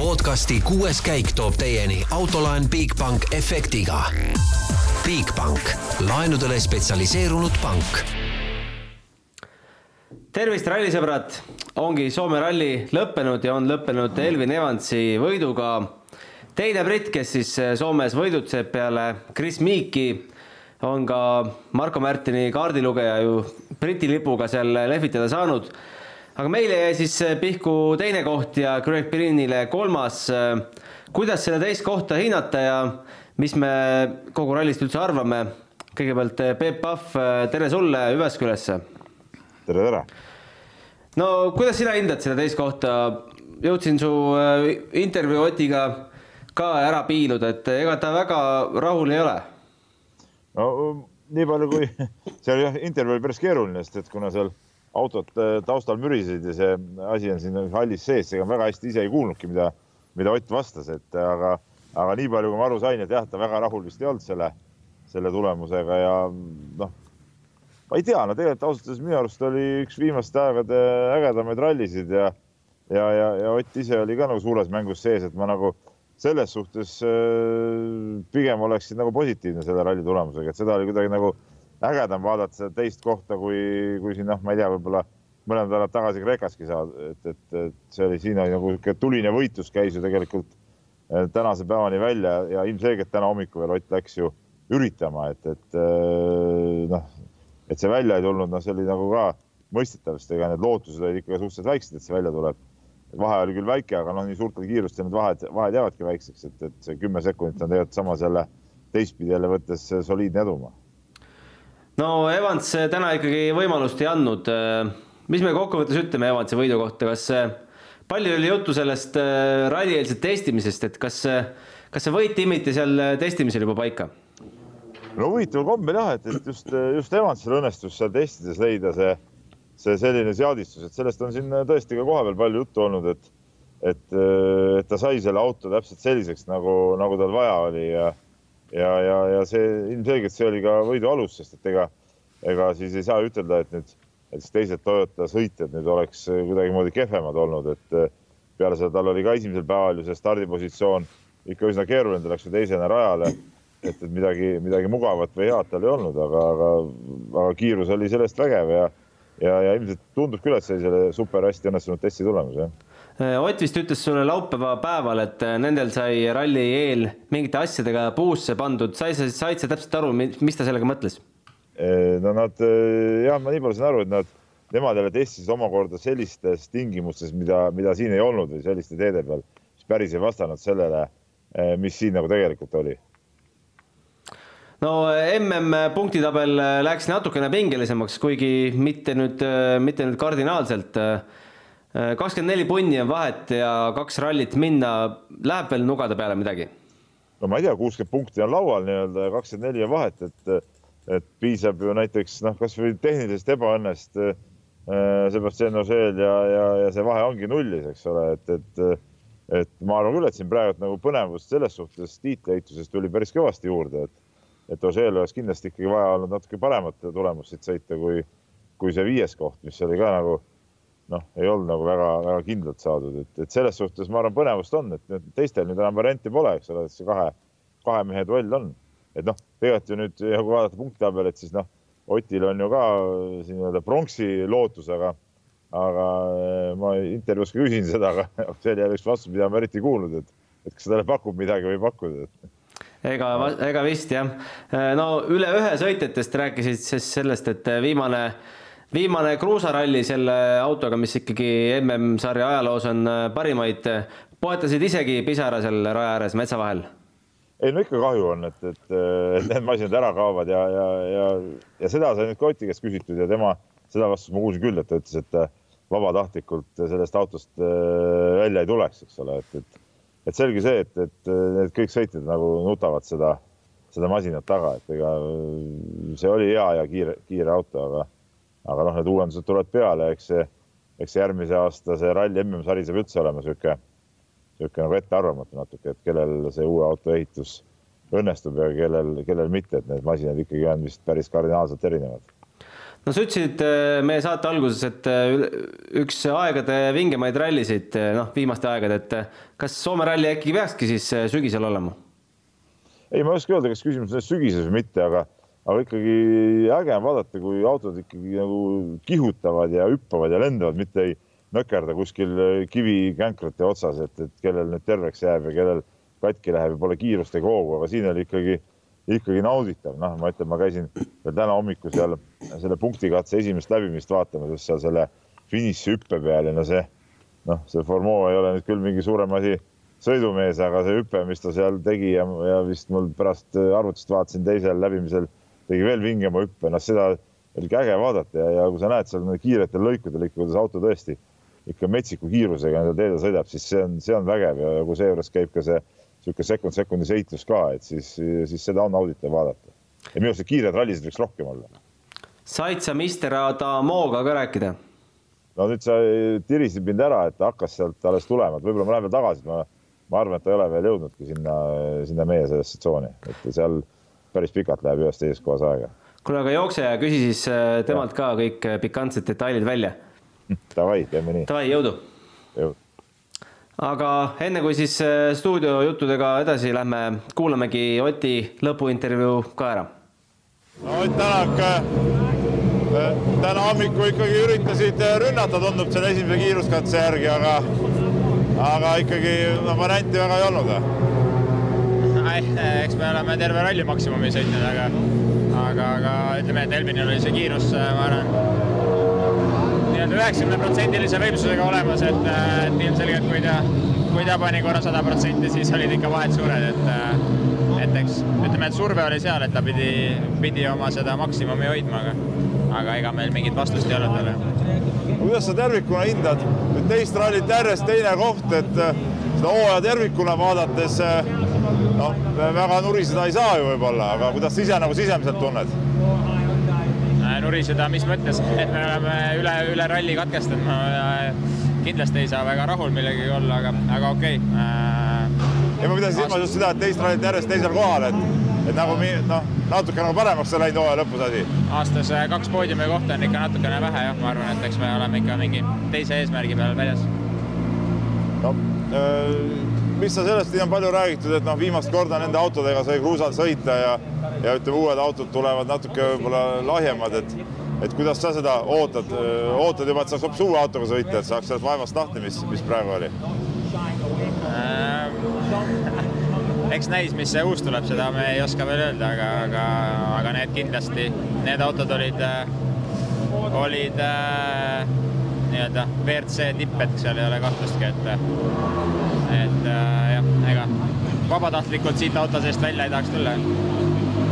podcasti kuues käik toob teieni autolaen Bigbank efektiga. Bigbank, laenudele spetsialiseerunud pank. tervist, rallisõbrad, ongi Soome ralli lõppenud ja on lõppenud Elvin Evansi võiduga. teine britt, kes siis Soomes võidutseb peale Chris Meeki, on ka Marko Märtini kaardilugeja ju Briti lipuga seal lehvitada saanud aga meile jäi siis pihku teine koht ja Greg Pirinile kolmas. kuidas seda teist kohta hinnata ja mis me kogu rallist üldse arvame? kõigepealt Peep Pahv, tere sulle Jyväskylässe. tere, tere. no kuidas sina hindad seda teist kohta? jõudsin su äh, intervjuu Otiga ka ära piiluda, et ega ta väga rahul ei ole. no nii palju, kui seal jah, intervjuu oli päris keeruline, sest et kuna seal autod äh, taustal mürisesid ja see asi on siin hallis sees, ega väga hästi ise ei kuulnudki, mida, mida Ott vastas, et aga, aga nii palju, kui ma aru sain, et jah, ta väga rahul vist ei olnud selle, selle tulemusega ja noh, ma ei tea, no tegelikult ausalt öeldes minu arust oli üks viimaste aegade ägedamaid rallisid ja ja, ja, ja Ott ise oli ka nagu suures mängus sees, et ma nagu selles suhtes äh, pigem oleksin nagu positiivne selle ralli tulemusega, et seda oli kuidagi nagu ägedam vaadata seda teist kohta, kui, kui siin noh, ma ei tea, võib-olla mõned nädalad tagasi Kreekaski saad, et, et, et see oli siin oli nagu niisugune tuline võitlus käis ju tegelikult eh, tänase päevani välja ja ilmselgelt täna hommikul veel Ott läks ju üritama, et, et eh, noh, et see välja ei tulnud, noh, see oli nagu ka mõistetav, sest ega need lootused olid ikka suhteliselt väiksed, et see välja tuleb. vahe oli küll väike, aga noh, nii suurtel kiirustel need vahed, vahed jäävadki väikseks, et, et see kümme sekundit on tegelikult samas jälle teistpidi jälle võttes soliidne edumaa no Evans täna ikkagi võimalust ei andnud. mis me kokkuvõttes ütleme Evansi võidu kohta, kas palju oli juttu sellest äh, rallieelsest testimisest, et kas, kas see võit timiti seal testimisel juba paika? no huvitaval kombel jah, et, et just, just Evansil õnnestus seal testides leida see, see selline seadistus, et sellest on siin tõesti ka kohapeal palju juttu olnud, et, et, et ta sai selle auto täpselt selliseks, nagu, nagu tal vaja oli ja ja, ja, ja see ilmselgelt see oli ka võidu alus, sest et ega, ega siis ei saa ütelda, et nüüd näiteks teised Toyota sõitjad nüüd oleks kuidagimoodi kehvemad olnud, et eh, peale seda tal oli ka esimesel päeval ju see stardipositsioon ikka üsna keeruline, ta läks ju teisena rajale. et, et midagi, midagi mugavat või head tal ei olnud, aga, aga, aga kiirus oli sellest vägev ja, ja, ja ilmselt tundub küll, et see oli selle super hästi õnnestunud testi tulemus, jah Ott vist ütles sulle laupäeva päeval, et äh, nendel sai ralli eel mingite asjadega puusse pandud, sai sa, said sa täpselt aru, mis ta sellega mõtles? Äh, no nad jah, ma nii palju saan aru, et nad, nemad jälle testisid omakorda sellistes tingimustes, mida, mida siin ei olnud või selliste teede peal, mis päris ei vastanud sellele, mis siin nagu tegelikult oli. No mm punktitabel läks natukene pingelisemaks, kuigi mitte nüüd, mitte nüüd kardinaalselt kakskümmend neli punni on vahet ja kaks rallit minna, läheb veel nugade peale midagi? no ma ei tea, kuuskümmend punkti on laual nii-öelda ja kakskümmend neli on vahet, et, et piisab ju näiteks noh, kasvõi tehnilisest ebaõnnest äh, Sebastian Ožeel ja, ja, ja see vahe ongi nullis, eks ole, et, et, et ma arvan küll, et siin praegu nagu põnevust selles suhtes tiitliheituses tuli päris kõvasti juurde, et, et Ožeel oleks kindlasti ikkagi vaja olnud natuke paremat tulemust siit sõita, kui, kui see viies koht, mis oli ka nagu noh, ei olnud nagu väga-väga kindlalt saadud, et, et selles suhtes ma arvan, põnevust on, et teistel nüüd enam varianti pole, eks ole, et see kahe, kahe mehe duell on. et noh, tegelikult ju nüüd, kui vaadata punktitabelit, siis noh, Otil on ju ka siin nii-öelda pronksi lootus, aga, aga eh, ma intervjuus ka küsin seda, aga see oli jälle üks vastus, mida ma eriti ei kuulnud, et, et kas ta talle pakub midagi või ei paku ega, ega vist jah. no üle ühe sõitjatest rääkisid siis sellest, et viimane viimane kruusaralli selle autoga, mis ikkagi MM-sarja ajaloos on äh, parimaid, poetasid isegi pisara seal raja ääres metsa vahel? ei no ikka kahju on, et, et, et need masinad ära kaovad ja, ja, ja, ja seda sai nüüd ka Oti käest küsitud ja tema seda vastust ma kuulsin küll, et ta ütles, et vabatahtlikult sellest autost äh, välja ei tuleks, eks ole, et, et, et selge see, et, et need kõik sõitjad nagu nutavad seda, seda masinat taga, et ega see oli hea ja kiire, kiire auto, aga aga noh, need uuendused tulevad peale, eks see, eks järgmise aasta see ralli MM-sari saab üldse olema niisugune, niisugune nagu ettearvamatu natuke, et kellel see uue auto ehitus õnnestub ja kellel, kellel mitte, et need masinad ikkagi on vist päris kardinaalselt erinevad no sa ütlesid äh, meie saate alguses, et äh, üks aegade vingemaid rallisid, äh, noh, viimaste aegade, et kas Soome ralli äkki peakski siis sügisel olema? ei, ma ei oska öelda, kas küsimus on sügises või mitte, aga, aga ikkagi äge on vaadata, kui autod ikkagi nagu kihutavad ja hüppavad ja lendavad, mitte ei nökerda kuskil kivikänkrate otsas, et, et kellel nüüd terveks jääb ja kellel katki läheb ja pole kiirust ega hoogu, aga siin oli ikkagi ikkagi nauditav, noh, ma ütlen, ma käisin veel täna hommikul seal selle punktikatse esimest läbimist vaatamas, seal selle finišihüppe peal ja no see noh, see Formeau ei ole nüüd küll mingi suurem asi sõidumees, aga see hüpe, mis ta seal tegi ja, ja vist mul pärast arvutist vaatasin teisel läbimisel tegi veel vingema hüppe, noh, seda oli äge vaadata ja, ja kui sa näed seal kiiretel lõikudel ikka, kuidas auto tõesti ikka metsiku kiirusega nendel teedel sõidab, siis see on, see on vägev ja kui seejuures käib ka see niisugune sekund sekundi seitlus ka, et siis, siis seda on nauditav vaadata. ja minu arust kiired rallisid võiks rohkem olla. said sa Mister Adamoga ka rääkida? no nüüd sa tirisid mind ära, et hakkas sealt alles tulema, et võib-olla ma lähen veel tagasi, ma, ma arvan, et ta ei ole veel jõudnudki sinna, sinna meie sellesse tsooni, et seal päris pikalt läheb ühes teises kohas aega. kuule, aga jookse ja küsi siis äh, temalt ka kõik äh, pikantsed detailid välja. Davai, teeme nii. Davai, jõudu. jõudu aga enne kui siis äh, stuudiojuttudega edasi lähme, kuulamegi Oti lõpuintervjuu ka ära. no Ott Tänak, täna hommikul ikkagi üritasid rünnata, tundub selle esimese kiiruskatse järgi, aga, aga ikkagi no, varianti väga ei olnud. Eks me oleme terve ralli maksimumi sõitnud, aga, aga, aga ütleme, et Elvinil oli see kiirus, ma arvan nii-öelda üheksakümneprotsendilise võimsusega olemas, et, et ilmselgelt kui ta, kui ta pani korra sada protsenti, siis olid ikka vahed suured, et et eks ütleme, et surve oli seal, et ta pidi, pidi oma seda maksimumi hoidma, aga aga ega meil mingit vastust ei olnud talle. kuidas sa tervikuna hindad, nüüd teist rallit järjest teine koht, et seda hooaja tervikuna vaadates noh, väga nuriseda ei saa ju võib-olla, aga kuidas sa ise nagu sisemiselt tunned? nuriseda, mis mõttes, et me oleme üle, üle ralli katkestanud, ma kindlasti ei saa väga rahul millegagi olla, aga, aga okei okay. Äh,. ja ma pidasin silmas just seda, et teist rallit järjest teisel kohal, et, et nagu noh, natuke nagu paremaks on läinud hooaja lõpus asi. aastas äh, kaks poodiumi kohta on ikka natukene vähe jah, ma arvan, et eks me oleme ikka mingi teise eesmärgi peal väljas. no äh, mis sa sellest, siin on palju räägitud, et noh, viimast korda nende autodega sai kruusal sõita ja ja ütleme, uued autod tulevad natuke võib-olla lahjemad, et et kuidas sa seda ootad, ootad juba, et saaks hoopis uue autoga sõita, et saaks sellest vaevast lahti, mis, mis praegu oli ähm,? eks näis, mis see uus tuleb, seda me ei oska veel öelda, aga, aga, aga need kindlasti, need autod olid, olid äh, nii-öelda WRC tipp, et seal ei ole kahtlustki, et, et äh, jah, ega vabatahtlikult siit auto seest välja ei tahaks tulla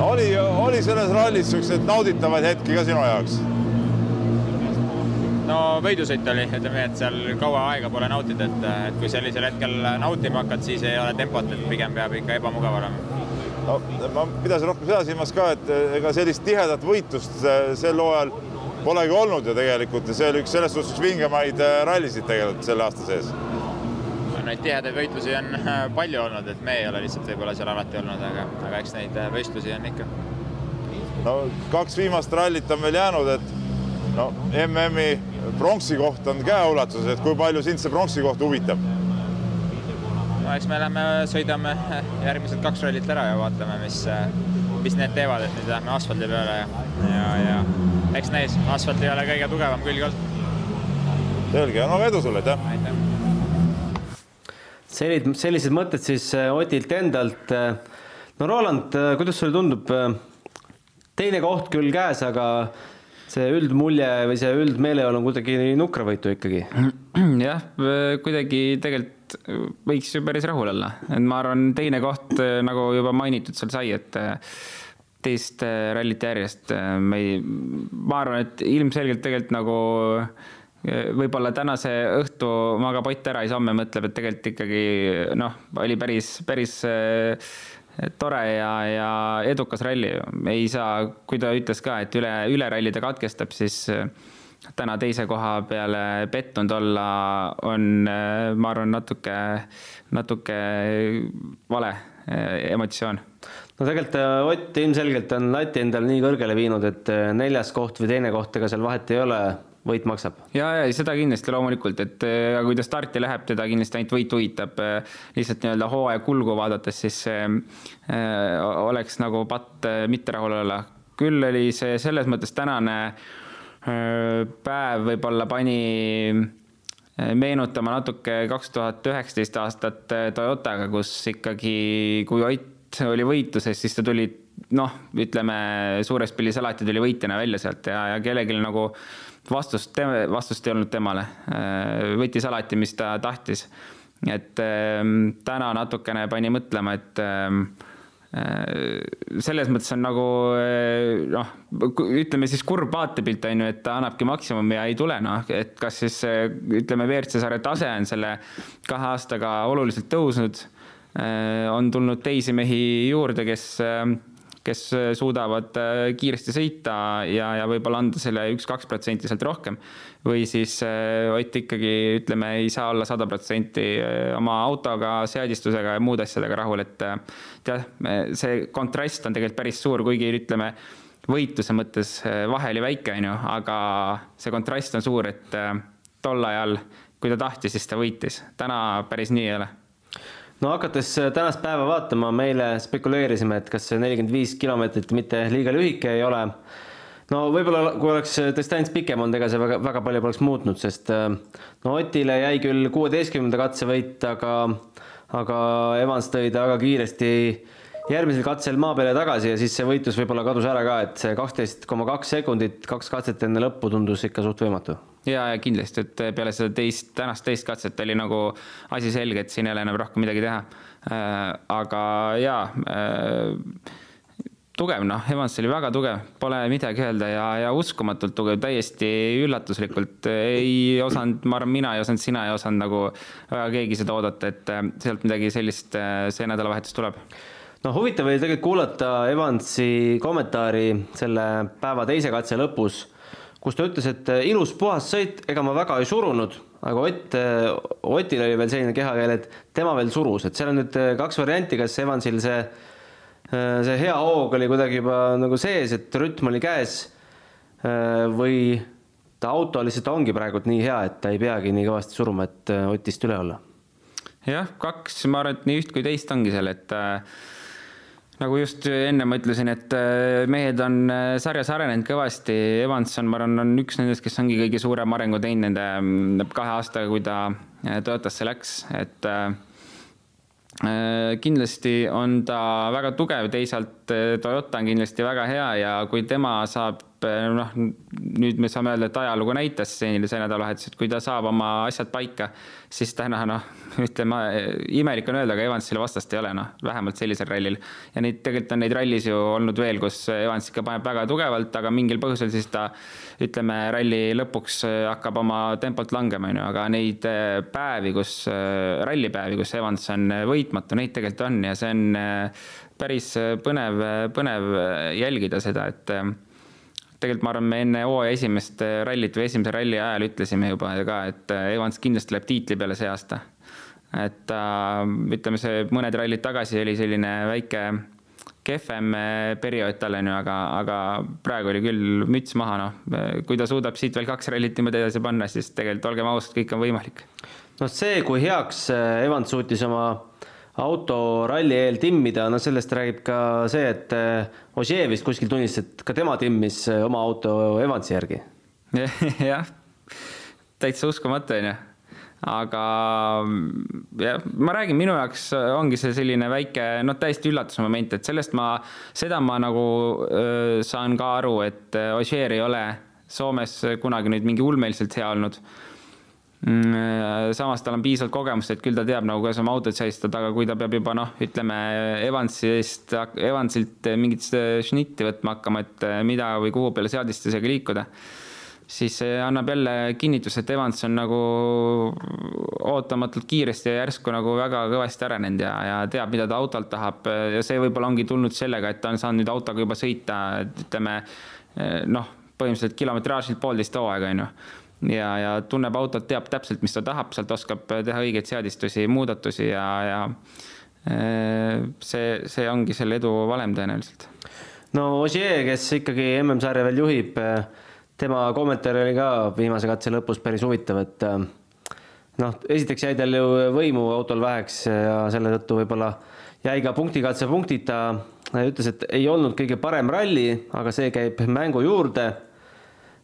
oli, oli selles rallis niisuguseid nauditavaid hetki ka sinu jaoks? no võidusõit oli, ütleme, et seal kaua aega pole nautida, et, et kui sellisel hetkel nautima hakkad, siis ei ole tempot, et pigem peab ikka ebamugav olema. no ma pidasin rohkem seda silmas ka, et ega sellist tihedat võitlust sel hooajal polegi olnud ju tegelikult ja see oli üks selles suhtes üks vingemaid rallisid tegelikult selle aasta sees neid tihedaid võitlusi on äh, palju olnud, et me ei ole lihtsalt võib-olla seal alati olnud, aga, aga eks neid äh, võistlusi on ikka. no kaks viimast rallit on veel jäänud, et no MM-i pronksi koht on käeulatuses, et kui palju sind see pronksi koht huvitab? no eks me lähme, sõidame järgmised kaks rallit ära ja vaatame, mis, mis need teevad, et nüüd lähme asfaldi peale ja, ja, ja eks näis, asfalt ei ole kõige tugevam külg olnud. selge, no edu sulle, aitäh! aitäh! sellised, sellised mõtted siis äh, Otilt endalt. Äh, no Roland, äh, kuidas sulle tundub, teine koht küll käes, aga see üldmulje või see üldmeeleolu on kuidagi nukravõitu ikkagi. jah, kuidagi tegelikult võiks ju päris rahul olla, et ma arvan, teine koht, nagu juba mainitud seal sai, et teist rallit järjest me ei, ma arvan, et ilmselgelt tegelikult nagu võib-olla tänase õhtu magab Ott ära siis homme mõtleb, et tegelikult ikkagi noh, oli päris, päris tore ja, ja edukas ralli. ei saa, kui ta ütles ka, et üle, üle ralli ta katkestab, siis täna teise koha peale pettunud olla on, ma arvan, natuke, natuke vale. Emotsioon. no tegelikult Ott ilmselgelt on lati endale nii kõrgele viinud, et neljas koht või teine koht, ega seal vahet ei ole võit maksab. ja, ja seda kindlasti loomulikult, et äh, kui ta starti läheb, teda kindlasti ainult võit huvitab. Äh, lihtsalt nii-öelda hooaja kulgu vaadates, siis äh, oleks nagu patt mitte rahul olla. küll oli see selles mõttes tänane äh, päev võib-olla pani meenutama natuke kaks tuhat üheksateist aastat Toyotaga, kus ikkagi, kui Ott oli võitluses, siis ta tuli noh, ütleme suures pildis alati tuli võitjana välja sealt ja, ja kellelgi nagu vastust, vastust ei olnud temale. Äh, võttis alati, mis ta tahtis. et ähm, täna natukene pani mõtlema, et äh, selles mõttes on nagu äh, noh, ütleme siis kurb vaatepilt on ju, et ta annabki maksimumi ja ei tule noh, et kas siis ütleme, WRC sarja tase on selle kahe aastaga oluliselt tõusnud. on tulnud teisi mehi juurde, kes kes äh, suudavad äh, kiiresti sõita ja, ja võib-olla anda selle üks-kaks protsenti sealt rohkem. või siis äh, Ott ikkagi ütleme, ei saa olla sada protsenti oma autoga, seadistusega ja muude asjadega rahul, et tead, see kontrast on tegelikult päris suur, kuigi ütleme, võitluse mõttes vahe oli väike, on ju, aga see kontrast on suur, et tol ajal, kui ta tahtis, siis ta võitis. täna päris nii ei ole no hakates äh, tänast päeva vaatama, me eile spekuleerisime, et kas see nelikümmend viis kilomeetrit mitte liiga lühike ei ole. no võib-olla kui oleks äh, distants pikem olnud, ega see väga, väga palju poleks muutnud, sest äh, no Otile jäi küll kuueteistkümnenda katsevõit, aga, aga Evans tõi ta väga kiiresti järgmisel katsel maa peale tagasi ja siis see võitlus võib-olla kadus ära ka, et see kaksteist koma kaks sekundit, kaks katset enne lõppu tundus ikka suht võimatu ja, ja kindlasti, et peale seda teist, tänast teist katset oli nagu asi selge, et siin ei ole enam rohkem midagi teha. Äh, aga jaa äh, tugev, noh, Evans oli väga tugev, pole midagi öelda ja, ja uskumatult tugev, täiesti üllatuslikult. ei osanud, ma arvan, mina ei osanud, sina ei osanud nagu väga keegi seda oodata, et äh, sealt midagi sellist see nädalavahetus tuleb no huvitav oli tegelikult kuulata Evansi kommentaari selle päeva teise katse lõpus kus ta ütles, et äh, ilus puhas sõit, ega ma väga ei surunud, aga Ott, äh, Otil oli veel selline kehakeel, et tema veel surus, et seal on nüüd äh, kaks varianti, kas Evansil see, see hea hoog oli kuidagi juba nagu sees, et rütm oli käes või ta auto lihtsalt ongi praegult nii hea, et ta ei peagi nii kõvasti suruma, et Otist üle olla. jah, kaks, ma arvan, et nii üht kui teist ongi seal, et äh, nagu just enne ma ütlesin, et äh, mehed on äh, sarjas arenenud kõvasti, Evanson, ma arvan, on üks nendest, kes ongi kõige suurem arengu teinud nende mm, kahe aastaga, kui ta äh, Toyotasse läks, et kindlasti on ta väga tugev, teisalt Toyota on kindlasti väga hea ja kui tema saab noh, nüüd me saame öelda, et ajalugu näitas see nädalavahetus, et kui ta saab oma asjad paika, siis täna noh, ütleme, imelik on öelda, aga Evansile vastast ei ole, noh, vähemalt sellisel rallil. ja neid, tegelikult on neid rallis ju olnud veel, kus Evans ikka paneb väga tugevalt, aga mingil põhjusel siis ta ütleme, ralli lõpuks hakkab oma tempolt langema, on ju, aga neid päevi, kus, rallipäevi, kus Evans on võitmatu, neid tegelikult on ja see on päris põnev, põnev jälgida seda, et tegelikult ma arvan, me enne hooaja esimest rallit või esimese ralli ajal ütlesime juba ka, et Evans kindlasti läheb tiitli peale see aasta. et äh, ütleme, see mõned rallid tagasi oli selline väike kehvem periood tal on ju, aga, aga praegu oli küll müts maha, noh. kui ta suudab siit veel kaks rallit niimoodi edasi panna, siis tegelikult olgem ausad, kõik on võimalik. noh, see, kui heaks Evans suutis oma auto ralli eel timmida, no sellest räägib ka see, et eh, Ožee vist kuskil tunnistas, et ka tema timmis eh, oma auto Evansi järgi. jah, täitsa uskumatu, onju. Aga jah, ma räägin, minu jaoks ongi see selline väike noh, täiesti üllatusmoment, et sellest ma, seda ma nagu öö, saan ka aru, et Ožeer ei ole Soomes kunagi nüüd mingi ulmeliselt hea olnud. Mm, samas tal on piisavalt kogemust, et küll ta teab nagu, kuidas oma autot säistada, aga kui ta peab juba noh, ütleme Evansist, Evansilt mingit šnitti võtma hakkama, et äh, mida või kuhu peale seadistusega liikuda, siis see annab jälle kinnitust, et Evans on nagu ootamatult kiiresti ja järsku nagu väga kõvasti arenenud ja, ja teab, mida ta autolt tahab ja see võib-olla ongi tulnud sellega, et ta on saanud nüüd autoga juba sõita, ütleme noh, põhimõtteliselt kilometraažilt poolteist hooaega, on ju ja, ja tunneb autot, teab täpselt, mis ta tahab, sealt oskab teha õigeid seadistusi, muudatusi ja, ja see, see ongi selle edu valem tõenäoliselt. no Ogier, kes ikkagi MM-sarja veel juhib, tema kommentaar oli ka viimase katse lõpus päris huvitav, et noh, esiteks jäi tal ju võimu autol väheks ja selle tõttu võib-olla jäi ka punktikatse punktita. ütles, et ei olnud kõige parem ralli, aga see käib mängu juurde.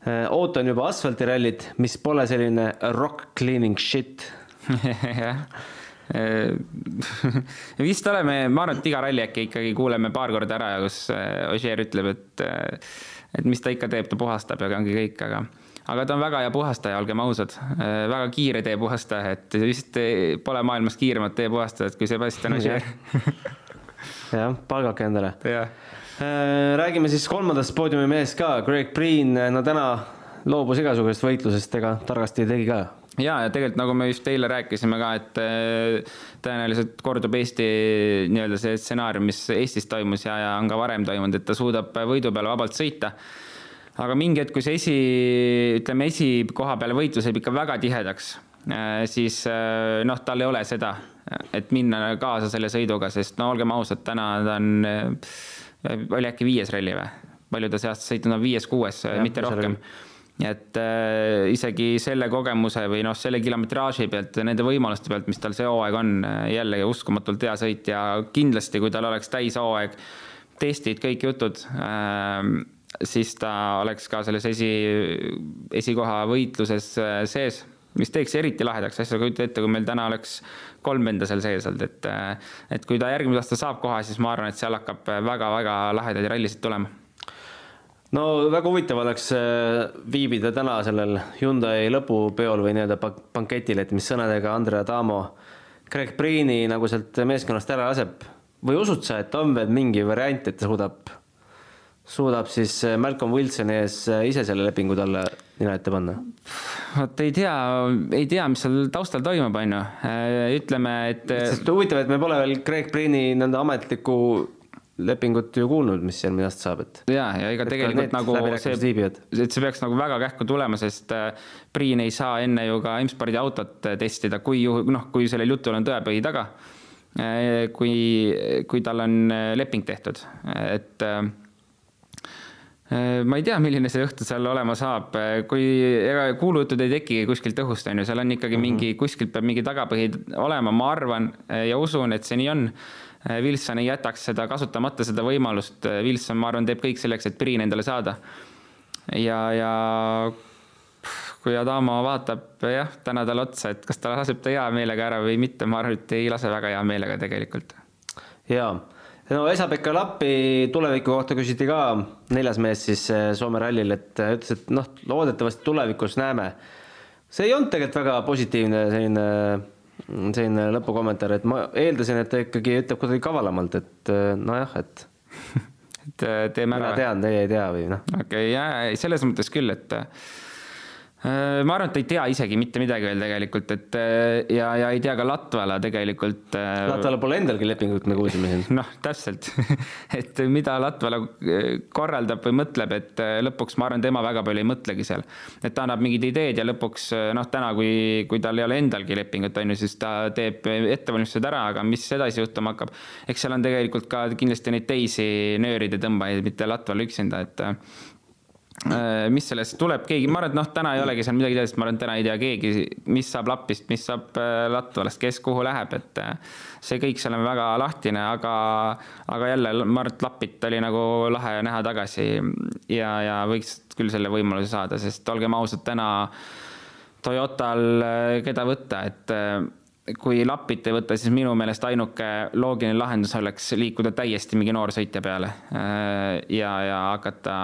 Ootan juba asfaltirallit, mis pole selline rock cleaning shit. Jah. Vist oleme, ma arvan, et iga ralli äkki ikkagi kuuleme paar korda ära, kus Ogier ütleb, et et mis ta ikka teeb, ta puhastab ja ongi kõik, aga aga ta on väga hea puhastaja, olgem ausad, väga kiire teepuhastaja, et vist pole maailmas kiiremat teepuhastajat kui Sebastian Ogier jah, palgake endale. jah räägime siis kolmandast poodiumi mehest ka, Greg Priin, no täna loobus igasugusest võitlusest, ega targasti tegi ka ja, ja tegelikult nagu me just eile rääkisime ka, et äh, tõenäoliselt kordub Eesti nii-öelda see stsenaarium, mis Eestis toimus ja, ja on ka varem toimunud, et ta suudab võidu peale vabalt sõita. aga mingi hetk, kui see esi, ütleme esikoha peale võitlus jääb ikka väga tihedaks, äh, siis äh, noh, tal ei ole seda, et minna kaasa selle sõiduga, sest no olgem ausad, täna ta on, oli äkki viies ralli või? palju ta see aasta sõitnud on, viies-kuues, mitte rohkem. et äh, isegi selle kogemuse või noh, selle kilometraaži pealt, nende võimaluste pealt, mis tal see hooaeg on, äh, jällegi uskumatult hea sõit ja kindlasti, kui tal oleks täishooaeg, testid, kõik jutud äh,, siis ta oleks ka selles esi, esikoha võitluses äh, sees, mis teeks eriti lahedaks asja, kujuta ette, kui meil täna oleks kolm venda seal sees olnud, et et kui ta järgmine aasta saab koha, siis ma arvan, et seal hakkab väga-väga lahedaid rallisid tulema no väga huvitav oleks äh, viibida täna sellel Hyundai lõpupeol või nii-öelda banketil, et mis sõnadega Andrea Damo Greg Priini nagu sealt meeskonnast ära laseb. või usud sa, et on veel mingi variant, et ta suudab, suudab siis äh, Malcolm Wilsoni ees äh, ise selle lepingu talle nina ette panna? vot ei tea, ei tea, mis seal taustal toimub, on ju. ütleme, et. sest huvitav, et me pole veel Greg Priini nõnda ametlikku lepingut ju kuulnud, mis järgmine aasta saab, et. ja, ja ega tegelikult nagu see, et see peaks nagu väga kähku tulema, sest äh, Priin ei saa enne ju ka M-spordi autot äh, testida, kui juhu, noh, kui sellel jutul on tõepõhi taga. Äh, kui, kui tal on leping tehtud, et ma ei tea, milline see õhtu seal olema saab, kui ega kuulujutud ei tekigi kuskilt õhust, on ju, seal on ikkagi mm -hmm. mingi, kuskilt peab mingi tagapõhi olema, ma arvan ja usun, et see nii on Äh, Wilson ei jätaks seda kasutamata, seda võimalust. Äh, Wilson, ma arvan, teeb kõik selleks, et Priin endale saada. ja, ja kui Adamo vaatab jah, täna talle otsa, et kas ta laseb ta hea meelega ära või mitte, ma arvan, et ei lase väga hea meelega tegelikult. jaa, no Esa-Pekka Lappi tuleviku kohta küsiti ka neljas mees siis äh, Soome rallil, et ütles, et noh, loodetavasti tulevikus näeme. see ei olnud tegelikult väga positiivne selline selline lõpukommentaar, et ma eeldasin, et ta ikkagi ütleb kuidagi kavalamalt, et eh, nojah, et et eh, teeme ära. mina tean, teie ei tea või noh. okei okay,, jaa, selles mõttes küll, et ma arvan, et ta ei tea isegi mitte midagi veel tegelikult, et äh, ja, ja ei tea ka Latvala tegelikult. Äh, Latvala pole endalgi lepingut, me kuulsime siin. noh, täpselt et mida Latvala korraldab või mõtleb, et lõpuks ma arvan, tema väga palju ei mõtlegi seal. et ta annab mingid ideed ja lõpuks noh, täna, kui, kui tal ei ole endalgi lepingut, on ju, siis ta teeb ettevalmistused ära, aga mis edasi juhtuma hakkab, eks seal on tegelikult ka kindlasti neid teisi nööride tõmbajaid, mitte Latval üksinda, et Äh, mis sellest tuleb, keegi, ma arvan, et noh, täna ei olegi seal midagi teada, sest ma arvan, et täna ei tea keegi, mis saab Lapist, mis saab äh, Latvalast, kes kuhu läheb, et äh, see kõik seal on väga lahtine, aga, aga jälle Mart Lapit oli nagu lahe näha tagasi ja, ja võiks küll selle võimaluse saada, sest olgem ausad, täna Toyotal, keda võtta, et kui Lapit ei võta, siis minu meelest ainuke loogiline lahendus oleks liikuda täiesti mingi noorsõitja peale äh, ja, ja hakata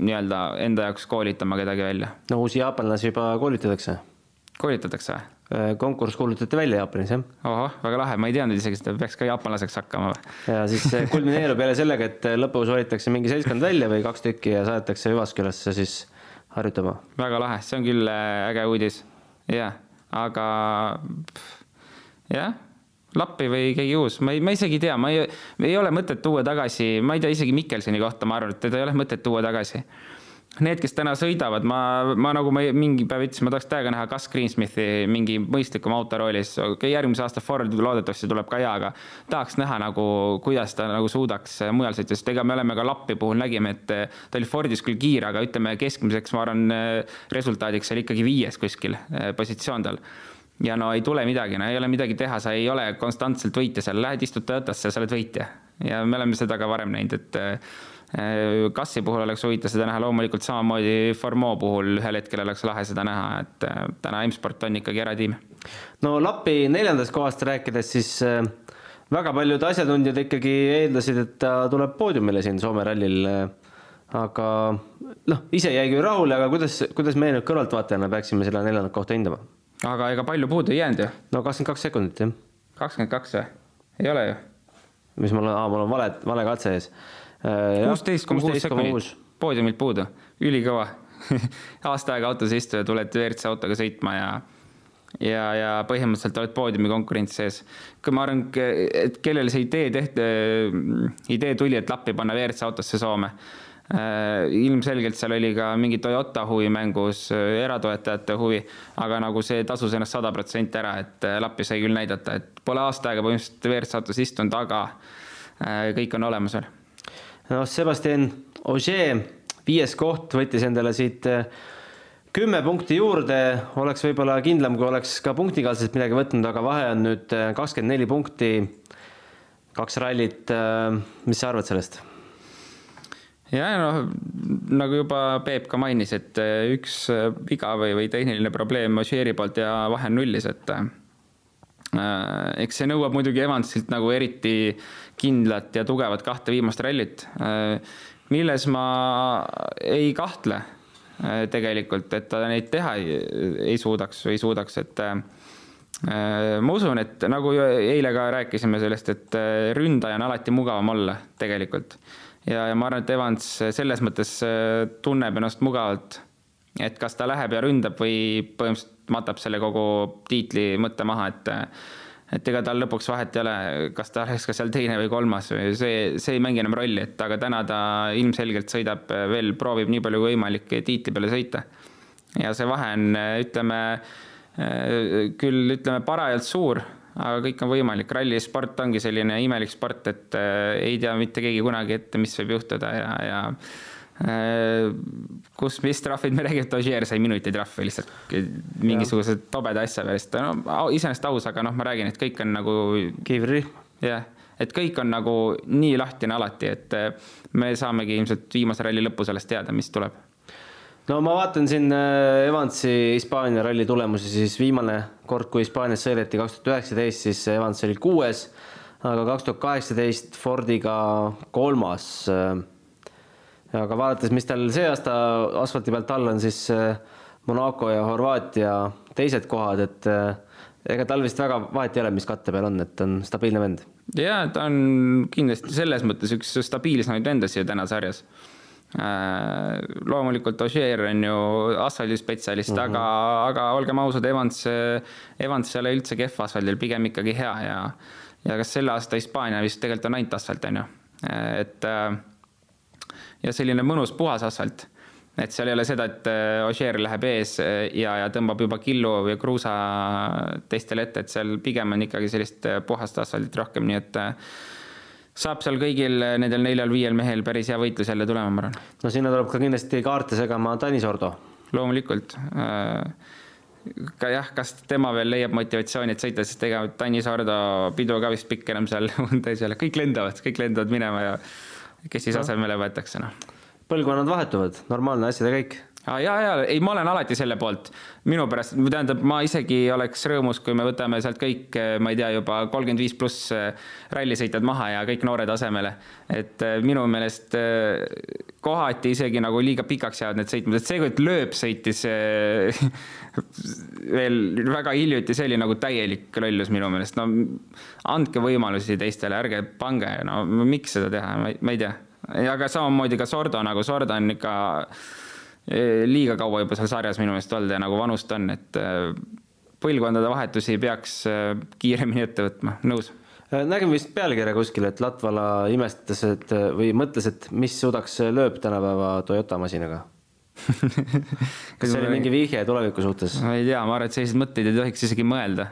nii-öelda enda jaoks koolitama kedagi välja. no uusi jaapanlasi juba koolitatakse. koolitatakse või? Äh, konkurss kuulutati välja Jaapanis, jah. ohoh, väga lahe, ma ei teadnud isegi, et ta peaks ka jaapanlaseks hakkama või? ja siis kulmineerub jälle sellega, et lõpus valitakse mingi seltskond välja või kaks tükki ja saadetakse Hüvaskülasse siis harjutama. väga lahe, see on küll äh, äge uudis, jah, aga pff jah, Lappi või keegi uus, ma ei, ma isegi ei tea, ma ei, ei ole mõtet tuua tagasi, ma ei tea isegi Mikkelsoni kohta, ma arvan, et teda ei ole mõtet tuua tagasi. need, kes täna sõidavad, ma, ma nagu ma mingi päev ütlesin, ma tahaks täiega näha Gus Greensmithi mingi mõistlikuma autoroolis. okei okay,, järgmise aasta Ford loodetavasti tuleb ka hea, aga tahaks näha nagu, kuidas ta nagu suudaks mujal sõita, sest ega me oleme ka Lappi puhul nägime, et ta oli Fordis küll kiire, aga ütleme keskmiseks, ma arvan, resultaadiks oli ikkagi viies kuskil eh, positsioon tal ja no ei tule midagi, no ei ole midagi teha, sa ei ole konstantselt võitja seal, lähed istud Toyotasse, sa oled võitja. ja me oleme seda ka varem näinud, et Äh, Kassi puhul oleks huvitav seda näha, loomulikult samamoodi Formeau puhul ühel hetkel oleks lahe seda näha, et äh, täna M-sport on ikkagi eratiim. no Lapi neljandast kohast rääkides, siis äh, väga paljud asjatundjad ikkagi eeldasid, et ta tuleb poodiumile siin Soome rallil. aga noh, ise jäi küll rahule, aga kuidas, kuidas meie nüüd kõrvaltvaatajana peaksime selle neljandat kohta hindama? Aga ega palju puudu ei jäänud ju? no kakskümmend kaks sekundit jah. kakskümmend kaks või? ei ole ju? mis mul on, mul on vale, vale katse ees Äh, kuusteist koma kuus sekundit poodiumilt puudu, ülikõva aasta aega autos istuja, tuled WRC autoga sõitma ja ja, ja põhimõtteliselt oled poodiumi konkurentsi sees. kui ma arvan, et kellel see idee tehti, idee tuli, et lappi panna WRC autosse Soome. Äh, ilmselgelt seal oli ka mingi Toyota huvi mängus, eratoetajate huvi, aga nagu see tasus ennast sada protsenti ära, et lappi sai küll näidata, et pole aasta aega põhimõtteliselt WRC autos istunud, aga äh, kõik on olemas veel noh, Sebastian Ogier, viies koht, võttis endale siit kümme punkti juurde, oleks võib-olla kindlam, kui oleks ka punktikaaslaselt midagi võtnud, aga vahe on nüüd kakskümmend neli punkti, kaks rallit. Mis sa arvad sellest? Ja noh, nagu juba Peep ka mainis, et üks viga või, või tehniline probleem Ogieri poolt ja vahe on nullis, et Äh, eks see nõuab muidugi Evansilt nagu eriti kindlat ja tugevat kahte viimast rallit, äh, milles ma ei kahtle äh, tegelikult, et ta neid teha ei, ei suudaks või ei suudaks, et ma usun, et nagu eile ka rääkisime sellest, et ründaja on alati mugavam olla tegelikult. Ja, ja ma arvan, et Evans selles mõttes tunneb ennast mugavalt, et kas ta läheb ja ründab või põhimõtteliselt matab selle kogu tiitli mõtte maha, et et ega tal lõpuks vahet ei ole, kas ta oleks ka seal teine või kolmas või see, see ei mängi enam rolli, et aga täna ta ilmselgelt sõidab veel, proovib nii palju kui võimalik tiitli peale sõita. ja see vahe on, ütleme, küll ütleme parajalt suur, aga kõik on võimalik, rallisport ongi selline imelik sport, et ei tea mitte keegi kunagi ette, mis võib juhtuda ja, ja Äh, kus, mis trahvid me räägime, et Ogier sai minuti trahvi lihtsalt mingisuguse tobeda asja pärast, no iseenesest aus, aga noh, ma räägin, et kõik on nagu. kiivri. jah, et kõik on nagu nii lahtine alati, et äh, me saamegi ilmselt viimase ralli lõppu sellest teada, mis tuleb. No ma vaatan siin äh, Evansi Hispaania ralli tulemusi, siis viimane kord, kui Hispaanias sõideti kaks tuhat üheksateist, siis Evans oli kuues, aga kaks tuhat kaheksateist Fordiga kolmas aga vaadates, mis tal see aasta asfalti pealt all on, siis äh, Monaco ja Horvaatia teised kohad, et äh, ega tal vist väga vahet ei ole, mis katte peal on, et on stabiilne vend. ja ta on kindlasti selles mõttes üks stabiilsemaid vendasid täna sarjas. Äh, loomulikult Ogier on ju asfaldispetsialist mm, -hmm. aga, aga olgem ausad, Evans, Evans ei ole üldse kehv asfaldil, pigem ikkagi hea ja, ja kas selle aasta Hispaania vist tegelikult on ainult asfalt, on ju, et äh, ja selline mõnus puhas asfalt. et seal ei ole seda, et äh, Ogier läheb ees äh, ja, ja tõmbab juba killu või kruusa teistele ette, et seal pigem on ikkagi sellist äh, puhast asfaltit rohkem, nii et saab seal kõigil nendel neljal-viiel mehel päris hea võitlus jälle tulema, ma arvan. no sinna tuleb ka kindlasti kaarte segama Tanis Ordo. loomulikult ka jah, kas tema veel leiab motivatsiooni, et sõita, sest ega Tanis Ordo pidu ka vist pikk enam seal ei ole, kõik lendavad, kõik lendavad minema ja kes siis asemele võetakse, noh. põlvkonnad vahetuvad, normaalne asjade käik. Ja, ja ei, ma olen alati selle poolt, minu pärast, tähendab, ma isegi oleks rõõmus, kui me võtame sealt kõik, ma ei tea, juba kolmkümmend viis pluss eh, rallisõitjad maha ja kõik noored asemele. et eh, minu meelest eh, kohati isegi nagu liiga pikaks jäävad need sõitmised, see, kui lööb sõitis veel väga hiljuti, see oli nagu täielik lollus minu meelest, no andke võimalusi teistele, ärge pange, no miks seda teha, ma ei tea. aga samamoodi ka Sordo nagu, Sordo on ikka liiga kaua juba seal sarjas minu meelest olnud ja nagu vanust on, et e, põlvkondade vahetusi peaks e, kiiremini ette võtma, nõus? Nägin vist pealkirja kuskil, et Latvala imestas, et või mõtles, et mis suudaks lööb tänapäeva Toyota masinaga. Kas see oli mingi vihje tuleviku suhtes? ma ei tea, ma arvan, et selliseid mõtteid ei tohiks isegi mõelda.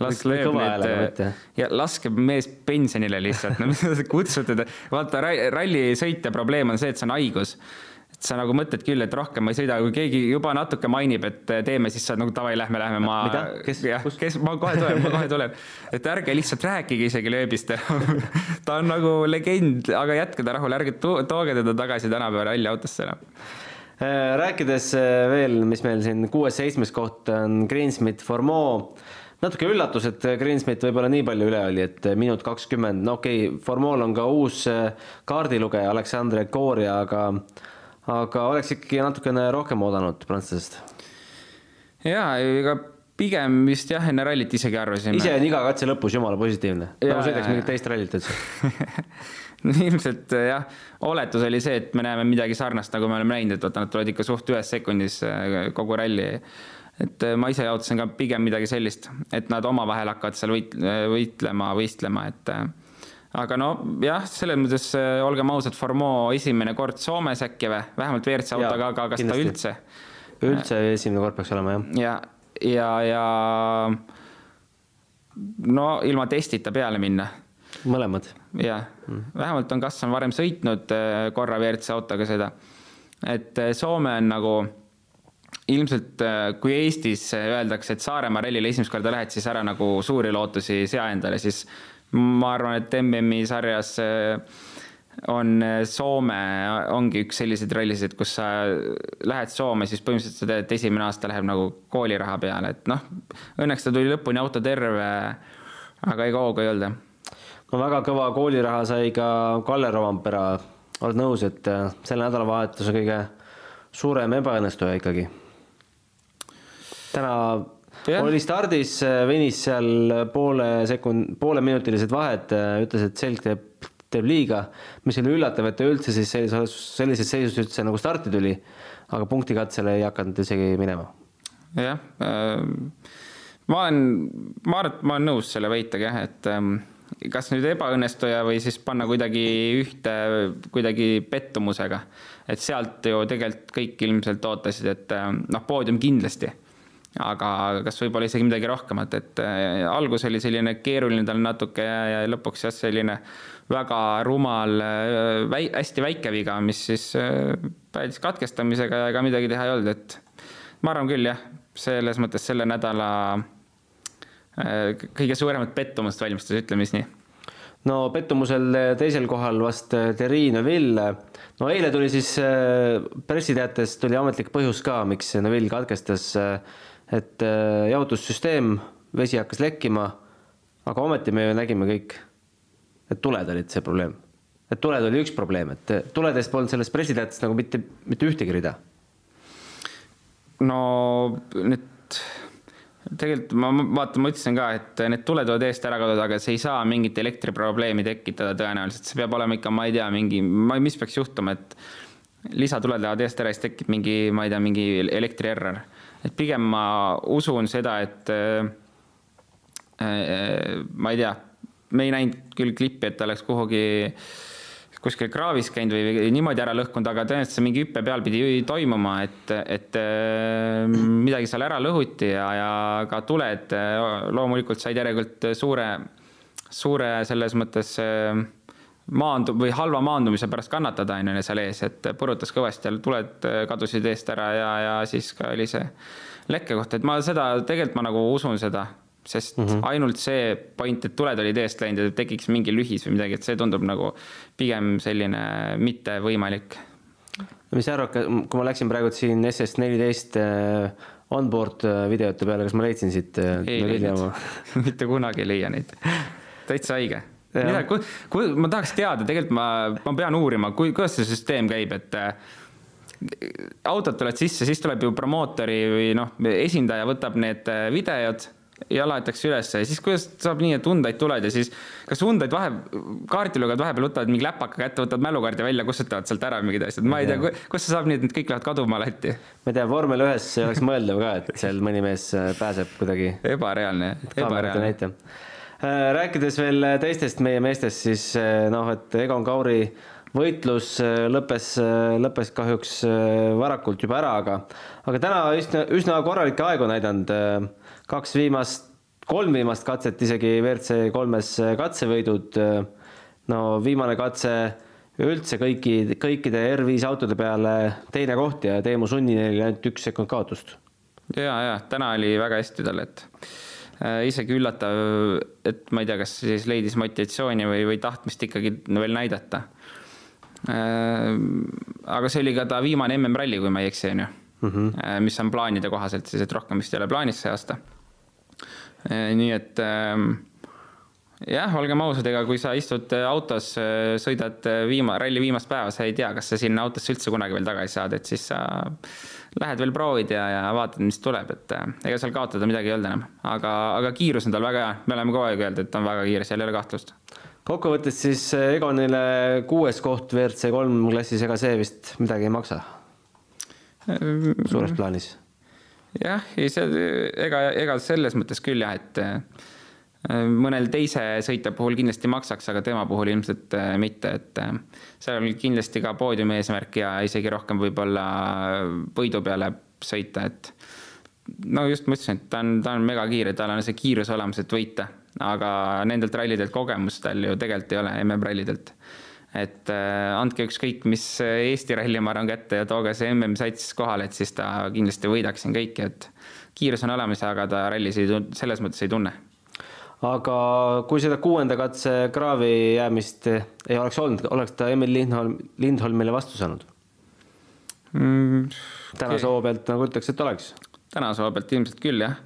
las lööb need ja laske mees pensionile lihtsalt, no mida te kutsute, vaata rallisõitja probleem on see, et see on haigus sa nagu mõtled küll, et rohkem ma ei sõida, kui keegi juba natuke mainib, et teeme, siis sa nagu davai, lähme, lähme, ma. Kes? kes, ma kohe tulen, ma kohe tulen. et ärge lihtsalt rääkige isegi lööbist ta on nagu legend, aga jätke ta rahule, ärge to- tooge teda tagasi tänapäeva ralliautosse enam Äh, rääkides äh, veel, mis meil siin kuues-seitsmes koht on Greensmith Formeau. natuke üllatus, et Greensmith võib-olla nii palju üle oli, et minut kakskümmend, no okei okay,, Formeau'l on ka uus äh, kaardilugeja Aleksandr Koria, aga aga oleks ikkagi natukene rohkem oodanud prantslasest. ja ega pigem vist jah, enne rallit isegi arvasime. ise on iga katse lõpus jumala positiivne, Jaa, nagu sõidaks jaa, mingit jaa. teist rallit üldse. ilmselt jah, oletus oli see, et me näeme midagi sarnast, nagu me oleme näinud, et vaata, nad tulevad ikka suht ühes sekundis äh, kogu ralli. et äh, ma ise jaotasin ka pigem midagi sellist, et nad omavahel hakkavad seal võit-, võitlema, võistlema, et äh, aga no jah, selles mõttes äh, olgem ausad, Formeau esimene kord Soomes äkki või, vähemalt WRC autoga, aga kas kindlasti. ta üldse? üldse esimene kord peaks olema jah. ja, ja, ja no ilma testita peale minna mõlemad. jah mm., vähemalt on Kassan varem sõitnud äh, korra WRC autoga seda. et äh, Soome on nagu ilmselt, kui Eestis öeldakse, et Saaremaa rallile esimest korda lähed, siis ära nagu suuri lootusi sea endale, siis ma arvan, et MM-i sarjas äh, on äh, Soome, ongi üks selliseid rallisid, kus sa lähed Soome, siis põhimõtteliselt sa tead, et esimene aasta läheb nagu kooliraha peale, et noh, õnneks ta tuli lõpuni auto terve, aga ega hoogu ei olnud jah no väga kõva kooliraha sai ka Kalle Rovampera, oled nõus, et selle nädalavahetuse kõige suurem ebaõnnestuja ikkagi? täna Jah. oli stardis, venis seal poole sekund, pooleminutilised vahed, ütles, et selg teeb, teeb liiga, mis oli üllatav, et ta üldse siis sellises, sellises seisus üldse nagu starti tuli, aga punktikatsele ei hakanud isegi minema. jah, ma olen, ma arvan, et ma olen nõus selle väitega jah, et ähm, kas nüüd ebaõnnestuja või siis panna kuidagi ühte kuidagi pettumusega, et sealt ju tegelikult kõik ilmselt ootasid, et ähm, noh, poodium kindlasti, aga kas võib-olla isegi midagi rohkemat, et äh, algus oli selline keeruline tal natuke ja, ja lõpuks jah, selline väga rumal, väi-, hästi väike viga, mis siis äh, päädis katkestamisega ja ega midagi teha ei olnud, et ma arvan küll jah, selles mõttes selle nädala kõige suuremat pettumust valmistas, ütleme siis nii. no pettumusel teisel kohal vast Terri Neville. no eile tuli siis pressiteates tuli ametlik põhjus ka, miks Neville katkestas. Et äh, jahutussüsteem, vesi hakkas lekkima, aga ometi me ju nägime kõik, et tuled olid see probleem. et tuled oli üks probleem, et tuledest polnud selles pressiteates nagu mitte, mitte ühtegi rida. no nüüd tegelikult ma vaatan, ma ütlesin ka, et need tuled tuleb eest ära kaduda, aga see ei saa mingit elektriprobleemi tekitada tõenäoliselt, see peab olema ikka, ma ei tea, mingi, ma ei, mis peaks juhtuma, et lisatuled lähevad eest ära, siis tekib mingi, ma ei tea, mingi elektrierror. Et pigem ma usun seda, et äh, äh, ma ei tea, me ei näinud küll klippi, et ta oleks kuhugi kuskil kraavis käinud või või niimoodi ära lõhkunud, aga tõenäoliselt see mingi hüppe peal pidi toimuma, et, et äh, midagi seal ära lõhuti ja, ja ka tuled äh, loomulikult said järelikult suure, suure selles mõttes äh, maandu- või halva maandumise pärast kannatada, on ju, seal ees, et purutas kõvasti ja tuled äh, kadusid eest ära ja, ja siis ka oli see lekke koht, et ma seda, tegelikult ma nagu usun seda, sest mm -hmm. ainult see point, et tuled olid eest läinud ja tekiks mingi lühis või midagi, et see tundub nagu pigem selline mittevõimalik. mis sa arvad, kui ma läksin praegu siin SS14 äh, onboard äh, videote peale, kas ma leidsin siit ei leidnud mitte kunagi ei leia neid. täitsa haige. Mida, kui, kui ma tahaks teada, tegelikult ma, ma pean uurima, kui, kuidas see süsteem käib, et äh, autod tulevad sisse, siis tuleb ju promootori või noh, esindaja võtab need äh, videod ja laetakse ülesse ja siis kuidas saab nii, et Hyundai'd tulevad ja siis kas Hyundai'd vahe, kaartilugejad vahepeal võtavad mingi läpaka kätte, võtavad mälukaardi välja, kustutavad sealt ära mingid asjad, ma ei tea, kus see saab nii, et need kõik lähevad kaduma alati. ma ei tea, vormel ühes oleks mõeldav ka, et seal mõni mees äh, pääseb kuidagi. Ebareaalne, ebareaalne. Näite. rääkides veel teistest meie meestest, siis äh, noh, et Egon Kauri võitlus äh, lõppes, lõppes kahjuks varakult juba ära, aga, aga täna üsna, üsna korralikke aegu näidanud. kaks viimast, kolm viimast katset isegi WRC kolmes katsevõidud. no viimane katse üldse kõiki, kõikide R5 autode peale teine koht ja Teemu Sunninil ainult üks sekund kaotust. ja, ja täna oli väga hästi tal, et äh, isegi üllatav, et ma ei tea, kas siis leidis motivatsiooni või, või tahtmist ikkagi veel näidata äh,. aga see oli ka ta viimane MM-ralli, kui ma ei eksi, on ju mm, -hmm. äh, mis on plaanide kohaselt siis, et rohkem vist ei ole plaanis see aasta äh,. nii et äh, jah, olgem ausad, ega kui sa istud autos, sõidad viima-, ralli viimast päeva, sa ei tea, kas sa sinna autosse üldse kunagi veel tagasi saad, et siis sa lähed veel proovid ja, ja vaatad, mis tuleb, et eh, ega seal kaotada midagi ei olnud enam. aga, aga kiirus on tal väga hea, me oleme kogu aeg öelnud, et on väga kiire, seal ei ole kahtlust. kokkuvõttes siis eh, Egonile kuues koht WRC kolm klassis, ega see vist midagi ei maksa? suures plaanis. jah, ei see, ega, ega selles mõttes küll jah, et mõnel teise sõitja puhul kindlasti maksaks, aga tema puhul ilmselt äh, mitte, et äh, seal on kindlasti ka poodiumi eesmärk ja isegi rohkem võib-olla võidu peale sõita, et no just ma ütlesin, et ta on, ta on megakiire, tal on see kiirus olemas, et võita, aga nendelt rallidelt kogemust tal ju tegelikult ei ole, MM-rallidelt. et äh, andke ükskõik mis Eesti ralli, ma arvan, kätte ja tooge see MM-sats kohale, et siis ta kindlasti võidaks siin kõiki, et kiirus on olemas, aga ta rallis ei, selles mõttes ei tunne aga kui seda kuuenda katse kraavi jäämist ei oleks olnud, oleks ta Emil Lindholm, Lindholmile vastu saanud mm,? tänase hoo pealt nagu ütleks, et oleks. tänase hoo pealt ilmselt küll jah,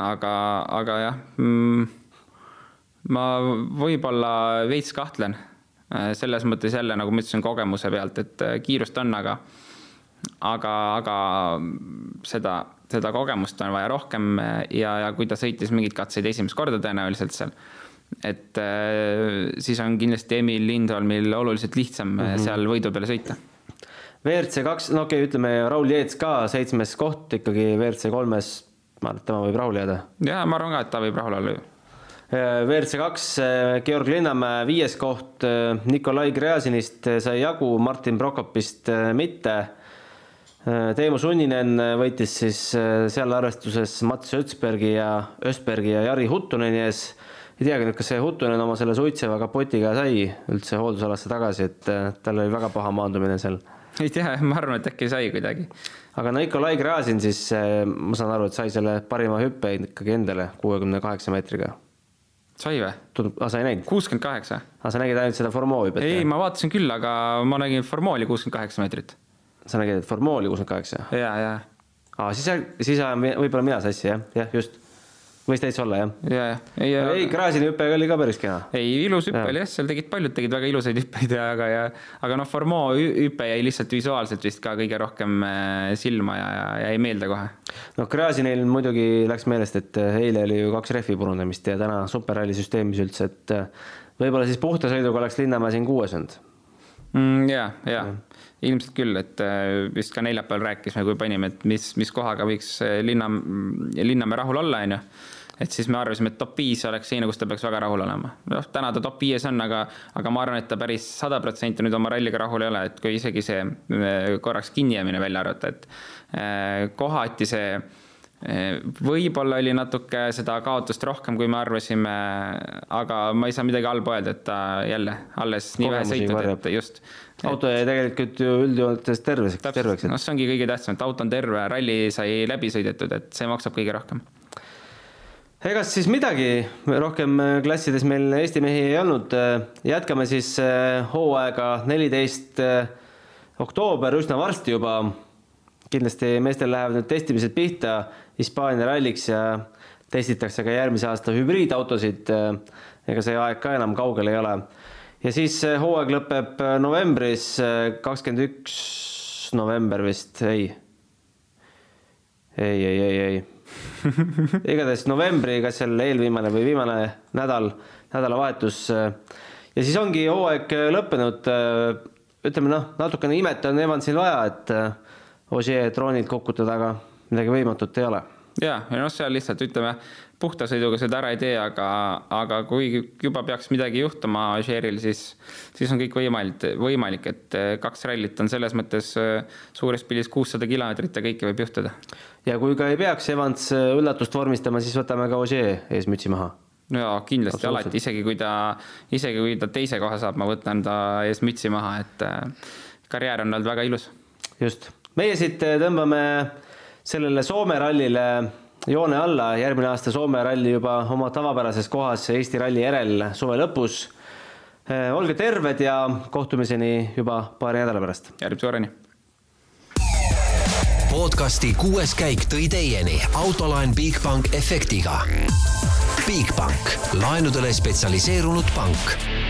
aga, aga jah mm,, ma võib-olla veits kahtlen äh, selles mõttes jälle, nagu ma ütlesin, kogemuse pealt, et äh, kiirust on, aga aga, aga seda seda kogemust on vaja rohkem ja, ja kui ta sõitis mingeid katseid esimest korda tõenäoliselt seal, et äh, siis on kindlasti Emil Lindholmil oluliselt lihtsam mm -hmm. seal võidu peale sõita. WRC kaks, no okei okay,, ütleme Raul Jeets ka seitsmes koht ikkagi WRC kolmes, ma arvan, et tema võib rahule jääda. ja ma arvan ka, et ta võib rahul olla ju. Äh, WRC kaks, äh, Georg Linnamäe viies koht, Nikolai Gräzinist sai jagu, Martin Prokopist mitte Äh, Teemu Sunninen äh, võitis siis äh, seal arvestuses Mats Ötsbergi ja Östbergi ja Jari Huttuneni ees. ei teagi nüüd, kas see Huttunen oma selle suitseva kapotiga sai üldse hooldusalasse tagasi, et tal oli väga paha maandumine seal. ei tea, ma arvan, et äkki sai kuidagi. aga Nikolai Gräzin siis, ma saan aru, et sai selle parima hüppe ikkagi endale kuuekümne kaheksa meetriga. sai või? tundub, aa sa ei näinud? kuuskümmend kaheksa. aa, sa nägid ainult seda Formoo hüpet? ei, ma vaatasin küll, aga ma nägin Formooli kuuskümmend kaheksa meetrit sa nägid, et formooli kuuskümmend kaheksa? ja, ja. aa, siis, siis ajan võib-olla mina sassi, jah, jah, just. võis täitsa olla, jah? ja, ja. ei, ei, Gräzini hüpe oli ka päris kena. ei, ilus hüpe oli jah, seal tegid, paljud tegid väga ilusaid hüppeid ja, aga, ja aga noh, Formoo hüpe jäi lihtsalt visuaalselt vist ka kõige rohkem äh, silma ja, ja jäi meelde kohe. noh, Gräzinil muidugi läks meelest, et äh, eile oli ju kaks rehvi purundamist ja täna superralli süsteemis üldse, et äh, võib-olla siis puhta sõiduga oleks Linnamäe siin kuues olnud mm,. ja, ja, ja ilmselt küll, et äh, vist ka neljapäeval rääkisime, kui panime, et mis, mis kohaga võiks äh, linna, Linnamäe rahul olla, on ju. et siis me arvasime, et top viis oleks selline, kus ta peaks väga rahul olema. noh, täna ta top viies on, aga, aga ma arvan, et ta päris sada protsenti nüüd oma ralliga rahul ei ole, et kui isegi see äh, korraks kinnijäämine välja arvata, et kohati see võib-olla oli natuke seda kaotust rohkem, kui me arvasime, aga ma ei saa midagi halba öelda, et ta jälle alles nii vähe sõitnud, et just. auto jäi tegelikult ju üldjoontes terveks, terveks. noh, see ongi kõige tähtsam, et auto on terve, ralli sai läbi sõidetud, et see maksab kõige rohkem. egas siis midagi, rohkem klassides meil Eesti mehi ei olnud. jätkame siis hooaega neliteist oktoober, üsna varsti juba. Kindlasti meestel lähevad nüüd testimised pihta Hispaania ralliks ja testitakse ka järgmise aasta hübriidautosid. ega see aeg ka enam kaugel ei ole. ja siis hooaeg lõpeb novembris, kakskümmend üks november vist, ei. ei, ei, ei, ei. igatahes novembri, kas seal eelviimane või viimane nädal, nädalavahetus. ja siis ongi hooaeg lõppenud. ütleme noh, natukene imet on Evansil vaja, et Ogier troonilt kukutada, aga midagi võimatut ei ole ja, ja noh, seal lihtsalt ütleme, puhta sõiduga seda ära ei tee, aga, aga kui juba peaks midagi juhtuma Ožeeril, siis, siis on kõik võimalik, võimalik, et äh, kaks rallit on selles mõttes suures pildis kuussada kilomeetrit ja kõike võib juhtuda. ja kui ka ei peaks Evans üllatust vormistama, siis võtame ka Ožee ees mütsi maha jaa, kindlasti alati, isegi kui ta, isegi kui ta teise koha saab, ma võtan ta ees mütsi maha, et karjäär on olnud väga ilus. just, meie siit tõmbame sellele Soome rallile joone alla, järgmine aasta Soome ralli juba oma tavapärases kohas Eesti ralli järel suve lõpus. olge terved ja kohtumiseni juba paari nädala pärast. järgmise korrani. podcasti kuues käik tõi teieni autolaen Bigbank efektiga Bigbank, laenudele spetsialiseerunud pank